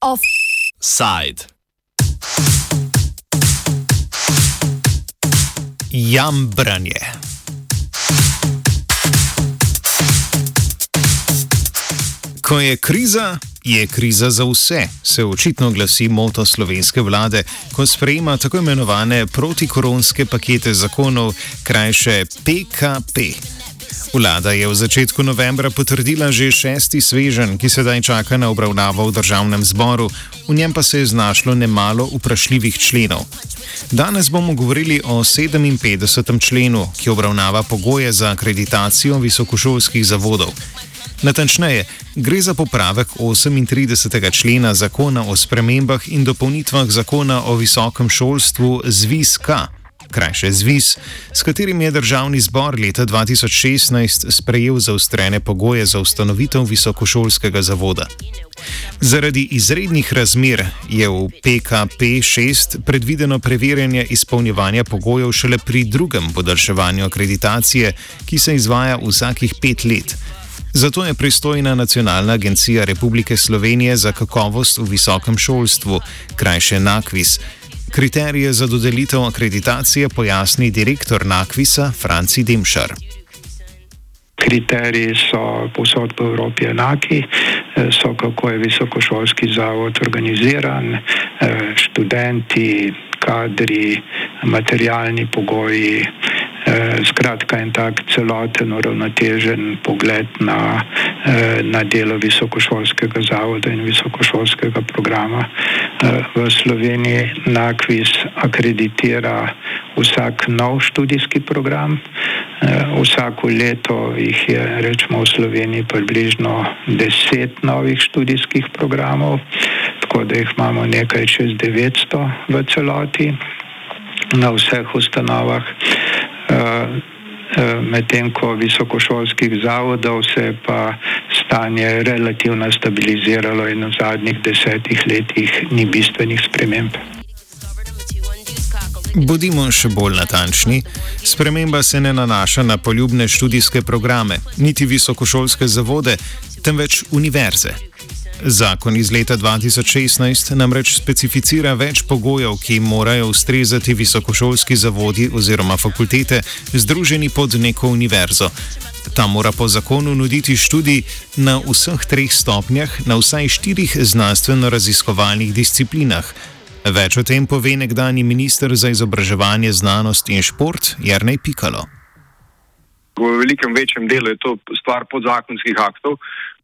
Offside. Jambranje. Ko je kriza, je kriza za vse, se očitno glasi moto slovenske vlade, ko sprejema tako imenovane protikoronske pakete zakonov, krajše PKP. Vlada je v začetku novembra potrdila že šesti svežen, ki sedaj čaka na obravnavo v državnem zboru, v njem pa se je znašlo nemalo vprašljivih členov. Danes bomo govorili o 57. členu, ki obravnava pogoje za akreditacijo visokošolskih zavodov. Natančneje, gre za popravek 38. člena zakona o spremembah in dopolnitvah zakona o visokem šolstvu ZVIS-K, krajše ZVIS, s katerim je državni zbor leta 2016 sprejel zaostrene pogoje za ustanovitev visokošolskega zavoda. Zaradi izrednih razmer je v PKP 6 predvideno preverjanje izpolnjevanja pogojev šele pri drugem podaljševanju akreditacije, ki se izvaja vsakih pet let. Zato je pristojna Nacionalna agencija Republike Slovenije za kakovost v visokem šolstvu, krajše NAKVIS. Kriterije za dodelitev akreditacije pojasni direktor NAKVISA Franci Demšar. Kriteriji so posod po Evropi enaki, so kako je visokošolski zavod organiziran, študenti, kadri, materialni pogoji, Eh, skratka, en tak celoten, uravnotežen pogled na, eh, na delo visokošolskega zavoda in visokošolskega programa. Eh, v Sloveniji NAKVIS akreditira vsak nov študijski program. Vsako leto jih je, rečemo, v Sloveniji približno deset novih študijskih programov, tako da jih imamo nekaj čez 900 v celoti na vseh ustanovah. Eh, eh, medtem ko visokošolskih zavodov se je pa stanje relativno stabiliziralo in v zadnjih desetih letih ni bistvenih sprememb. Bodimo še bolj natančni. Sprememba se ne nanaša na poljubne študijske programe, niti visokošolske zavode, temveč univerze. Zakon iz leta 2016 namreč specificira več pogojev, ki morajo ustrezati visokošolski zavodi oziroma fakultete, združeni pod neko univerzo. Ta mora po zakonu nuditi študij na vseh treh stopnjah, na vsaj štirih znanstveno-raziskovalnih disciplinah. Več o tem pove nekdani minister za izobraževanje, znanost in šport Jarnej Pikalo. V velikem večjem delu je to stvar podzakonskih aktov,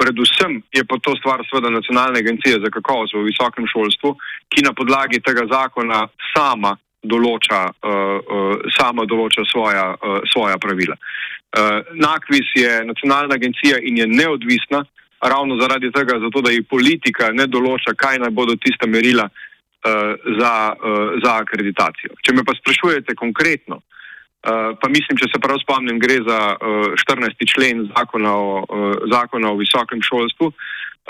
Predvsem je pa to stvar seveda Nacionalne agencije za kakovost v visokem šolstvu, ki na podlagi tega zakona sama določa, uh, uh, sama določa svoja, uh, svoja pravila. Uh, NAKVIS je nacionalna agencija in je neodvisna ravno zaradi tega, zato da ji politika ne določa, kaj naj bodo tista merila uh, za, uh, za akreditacijo. Če me pa sprašujete konkretno, uh, pa mislim, če se prav spomnim, gre za uh, eh, 14. člen zakona o, uh, zakona o visokem šolstvu.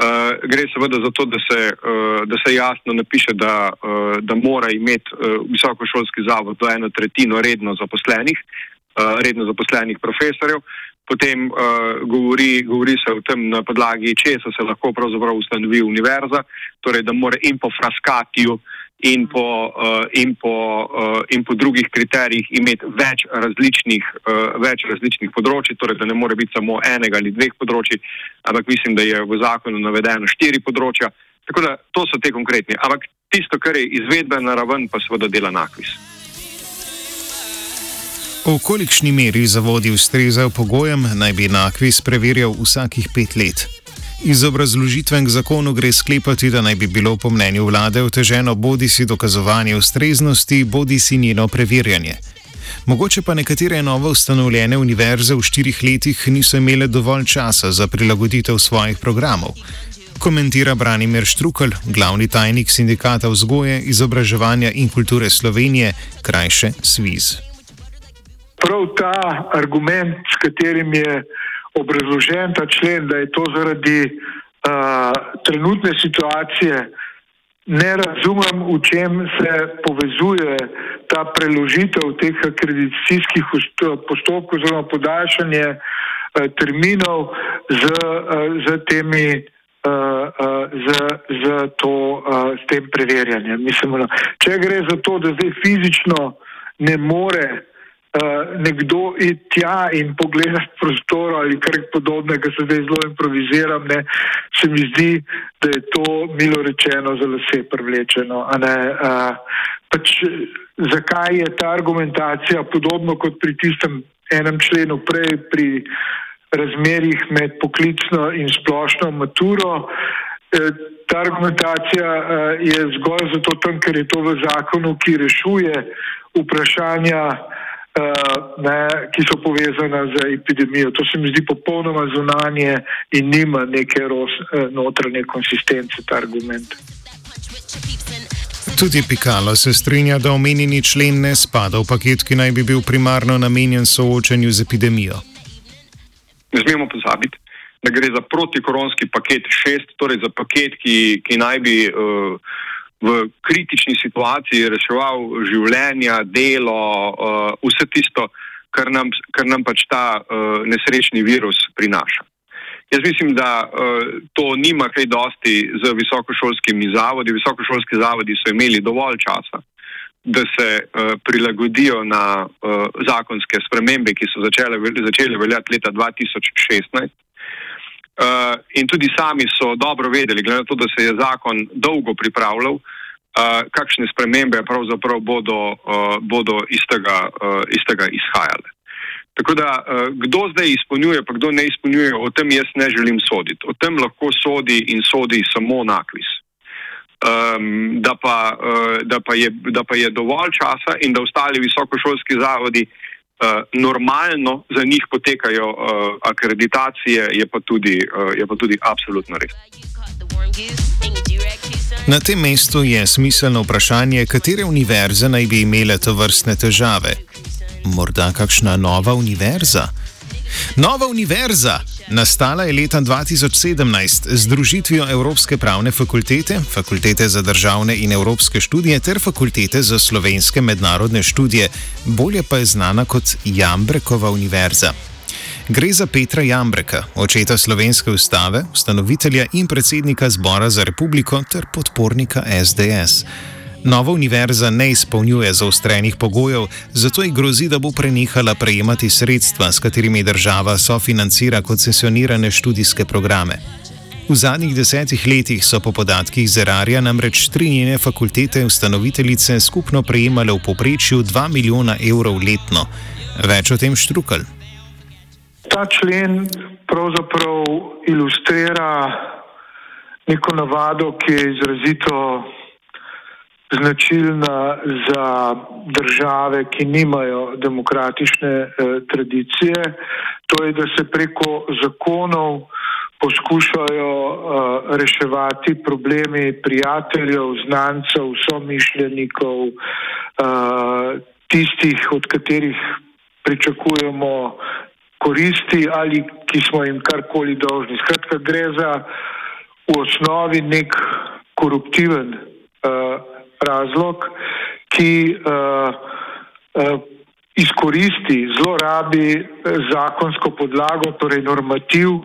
Uh, gre seveda za to, da se, uh, da se jasno napiše, da, uh, da mora imeti uh, visokošolski zavod do eno tretjino redno zaposlenih, uh, redno zaposlenih profesorjev. Potem uh, govori, govori se o tem, na podlagi česa se lahko pravzaprav ustanovi univerza, torej da mora in po fraskatiju uh, in po, uh, in, po, uh, in po drugih kriterijih imeti več različnih, uh, več različnih področji, torej da ne more biti samo enega ali dveh področji, ampak mislim, da je v zakonu navedeno štiri področja. Tako da to so te konkretne. Ampak tisto, kar je izvedbena raven, pa seveda dela nakvis. V kolikšni meri zavodi ustrezajo pogojem, naj bi nakvis preverjal vsakih pet let. Iz obrazložitve k zakonu gre sklepati, da naj bi bilo po mnenju vlade oteženo bodi si dokazovanje ustreznosti, bodi si njeno preverjanje. Mogoče pa nekatere novo ustanovljene univerze v štirih letih niso imele dovolj časa za prilagoditev svojih programov. Komentira Branimir Štrukel, glavni tajnik sindikata vzgoje, izobraževanja in kulture Slovenije, krajše SWIZ. Prav ta argument, s katerim je obrazložen ta člen, da je to zaradi uh, trenutne situacije ne razumem, v čem se povezuje ta preložitev teh akreditacijskih postopkov oziroma podaljšanje eh, terminov z, eh, z temi. Uh, z, z, to, z tem preverjanjem. Mislim, no, če gre za to, da zdaj fizično ne more uh, nekdo iti tja in pogledati prostor ali kar podobnega, se zdaj zelo improviziram, ne, se mi zdi, da je to milo rečeno za vse privlečeno. Uh, pač, zakaj je ta argumentacija podobno kot pri tistem enem členu prej, pri razmerjih med poklicno in splošno maturo? Uh, Ta argumentacija je zgolj zato, tam, ker je to v zakonu, ki rešuje vprašanja ne, ki so povezane z epidemijo. To se mi zdi popolnoma zunanje in nima neke ros, eh, notranje konsistence ta argument. Tudi Pikalo se strinja, da omenjeni člen ne spada v paket, ki naj bi bil primarno namenjen soočanju z epidemijo. Ne smemo pozabiti, da gre za protikoronski paket šest, torej za paket, ki, ki naj bi. Uh, v kritični situaciji reševal življenja, delo, uh, vse tisto, kar nam, kar nam pač ta uh, nesrečni virus prinaša. Jaz mislim, da uh, to nima kaj dosti z visokošolskimi zavodi. Visokošolski zavodi so imeli dovolj časa, da se prilagodijo na zakonske spremembe, ki so začele, začele veljati leta 2016. Uh, in tudi sami so dobro vedeli, glede na to, da se je zakon dolgo pripravljal, uh, kakšne spremembe pravzaprav bodo, uh, bodo iz, tega, uh, iz tega izhajale. Tako da, uh, kdo zdaj izpolnjuje, pa kdo ne izpolnjuje, o tem jaz ne želim soditi. O tem lahko sodi in sodi samo nakvis. Um, da, pa, uh, da, pa je, da pa je dovolj časa in da ostali visokošolski zavodi uh, normalno za njih potekajo uh, akreditacije, je pa, tudi, uh, je pa tudi absolutno res. Na tem mestu je smiselno vprašanje, katere univerze naj bi imele to vrstne težave. Morda kakšna nova univerza? Nova univerza! Nastala je leta 2017 z združitvijo Evropske pravne fakultete, Fakultete za državne in evropske študije ter Fakultete za slovenske mednarodne študije, bolje pa je znana kot Jambrekova univerza. Gre za Petra Jambreka, očeta slovenske ustave, ustanovitelja in predsednika Zbora za republiko ter podpornika SDS. Nova univerza ne izpolnjuje zaostrenih pogojev, zato ji grozi, da bo prenehala prejemati sredstva, s katerimi država sofinancira koncesionirane študijske programe. V zadnjih desetih letih so po podatkih Zerarja namreč tri njene fakultete ustanoviteljice skupno prejemale v poprečju 2 milijona evrov letno. Več o tem štrukal. Ta člen pravzaprav ilustrira neko navado, ki je izrazito značilna za države, ki nimajo demokratične eh, tradicije, to je, da se preko zakonov poskušajo eh, reševati problemi prijateljev, znancev, somišljenikov, eh, tistih, od katerih pričakujemo koristi ali ki smo jim karkoli dolžni. Skratka, gre za v osnovi nek koruptiven uh, razlog, ki uh, uh, izkoristi, zlorabi zakonsko podlago, torej normativ,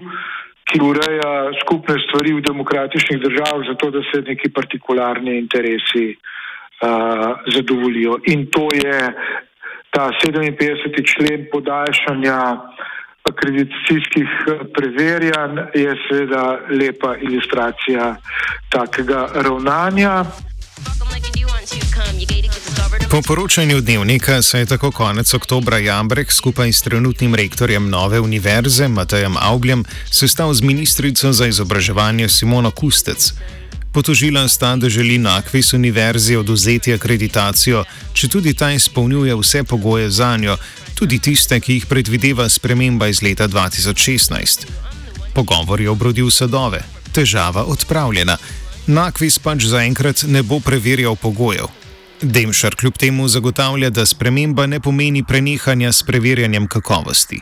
ki ureja skupne stvari v demokratičnih državah, zato da se neki partikularni interesi uh, zadovoljijo. In to je ta 57. člen podaljšanja akreditacijskih preverjanj, je seveda lepa ilustracija takega ravnanja. Po poročanju dnevnika se je tako konec oktobra Jambrek skupaj s trenutnim rektorjem nove univerze Matejem Aubljem sestal z ministrico za izobraževanje Simono Kustec. Potožila sta, da želi na Akvis univerzi oduzeti akreditacijo, če tudi ta izpolnjuje vse pogoje za njo, tudi tiste, ki jih predvideva sprememba iz leta 2016. Pogovor je obrodil sadove, težava odpravljena. Nakvis pač zaenkrat ne bo preverjal pogojev. Demšar kljub temu zagotavlja, da sprememba ne pomeni prenehanja s preverjanjem kakovosti.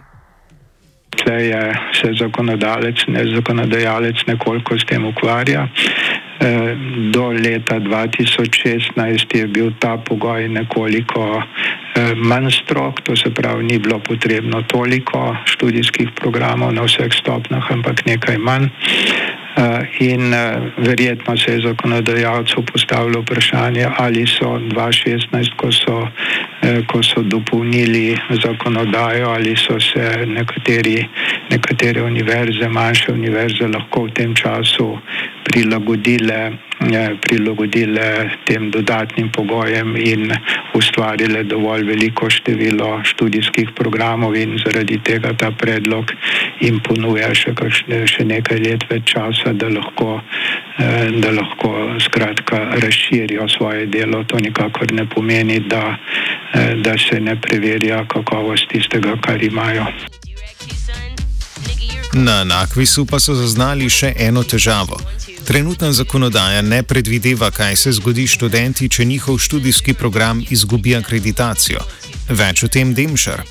Tle je se zakonodalec, ne zakonodajalec, nekoliko s tem ukvarja. Do leta 2016 je bil ta pogoj nekoliko manj strok, to se pravi, ni bilo potrebno toliko študijskih programov na vseh stopnjah, ampak nekaj manj. Eh, in eh, verjetno se je zakonodajalcu postavilo vprašanje, ali so 2016, ko so, eh, ko so dopolnili zakonodajo, ali so se nekateri, nekatere univerze, manjše univerze lahko v tem času prilagodile prilagodile tem dodatnim pogojem in ustvarile dovolj veliko število študijskih programov in zaradi tega ta predlog jim ponuja še, kakšne, še nekaj let več časa, da lahko, eh, da lahko skratka razširijo svoje delo. To nikakor ne pomeni, da, eh, da se ne preverja kakovost tistega, kar imajo. Na Nakvisu pa so zaznali še eno težavo. Trenutna zakonodaja ne predvideva, kaj se zgodi študenti, če njihov študijski program izgubi akreditacijo. Več o tem Demšar.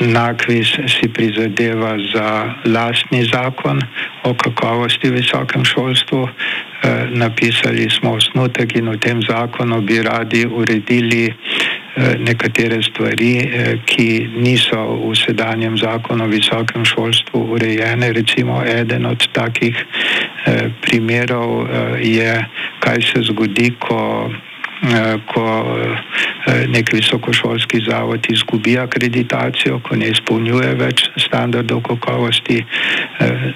Nakvis si prizadeva za lastni zakon o kakovosti v visokem šolstvu. E, napisali smo osnutek in v tem zakonu bi radi uredili Eh, nekatere stvari, eh, ki niso v sedanjem zakonu o visokem šolstvu urejene. Recimo, eden od takih primerov je, kaj se zgodi, ko, ko nek visokošolski zavod izgubi akreditacijo, ko ne izpolnjuje več standardov kakovosti.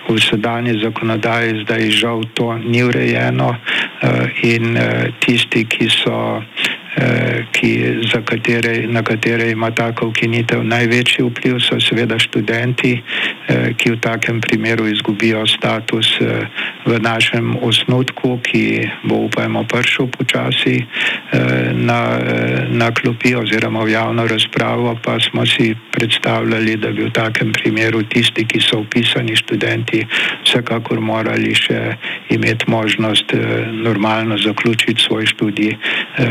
V sedanji zakonodaji zdaj žal to ni urejeno in tisti, ki so Eh, ki, katere, na katere ima taka ukinitev največji vpliv, so seveda študenti, eh, ki v takem primeru izgubijo status eh, v našem osnutku, ki bo upajmo prišel počasi na, na klopi oziroma v javno razpravo, pa smo si predstavljali, da bi v takem primeru tisti, ki so upisani študenti, vsekakor morali še imeti možnost normalno zaključiti svoj študij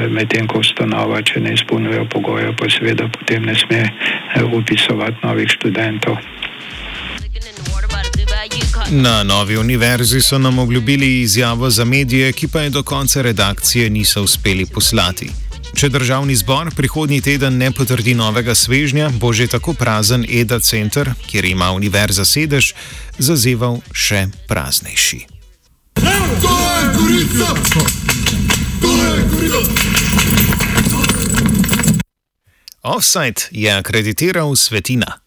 medtem, ko ustanova, če ne izpolnjuje pogoje, pa seveda potem ne sme eh, upisovati novih študentov. Na novi univerzi so nam obljubili izjavo za medije, ki pa je do konca redakcije niso uspeli poslati. Če državni zbor prihodnji teden ne potrdi novega svežnja, bo že tako prazen EDA center, kjer ima univerza sedež, zazeval še praznejši. To je kurica! To je kurica! Offside je akreditiral Svetina.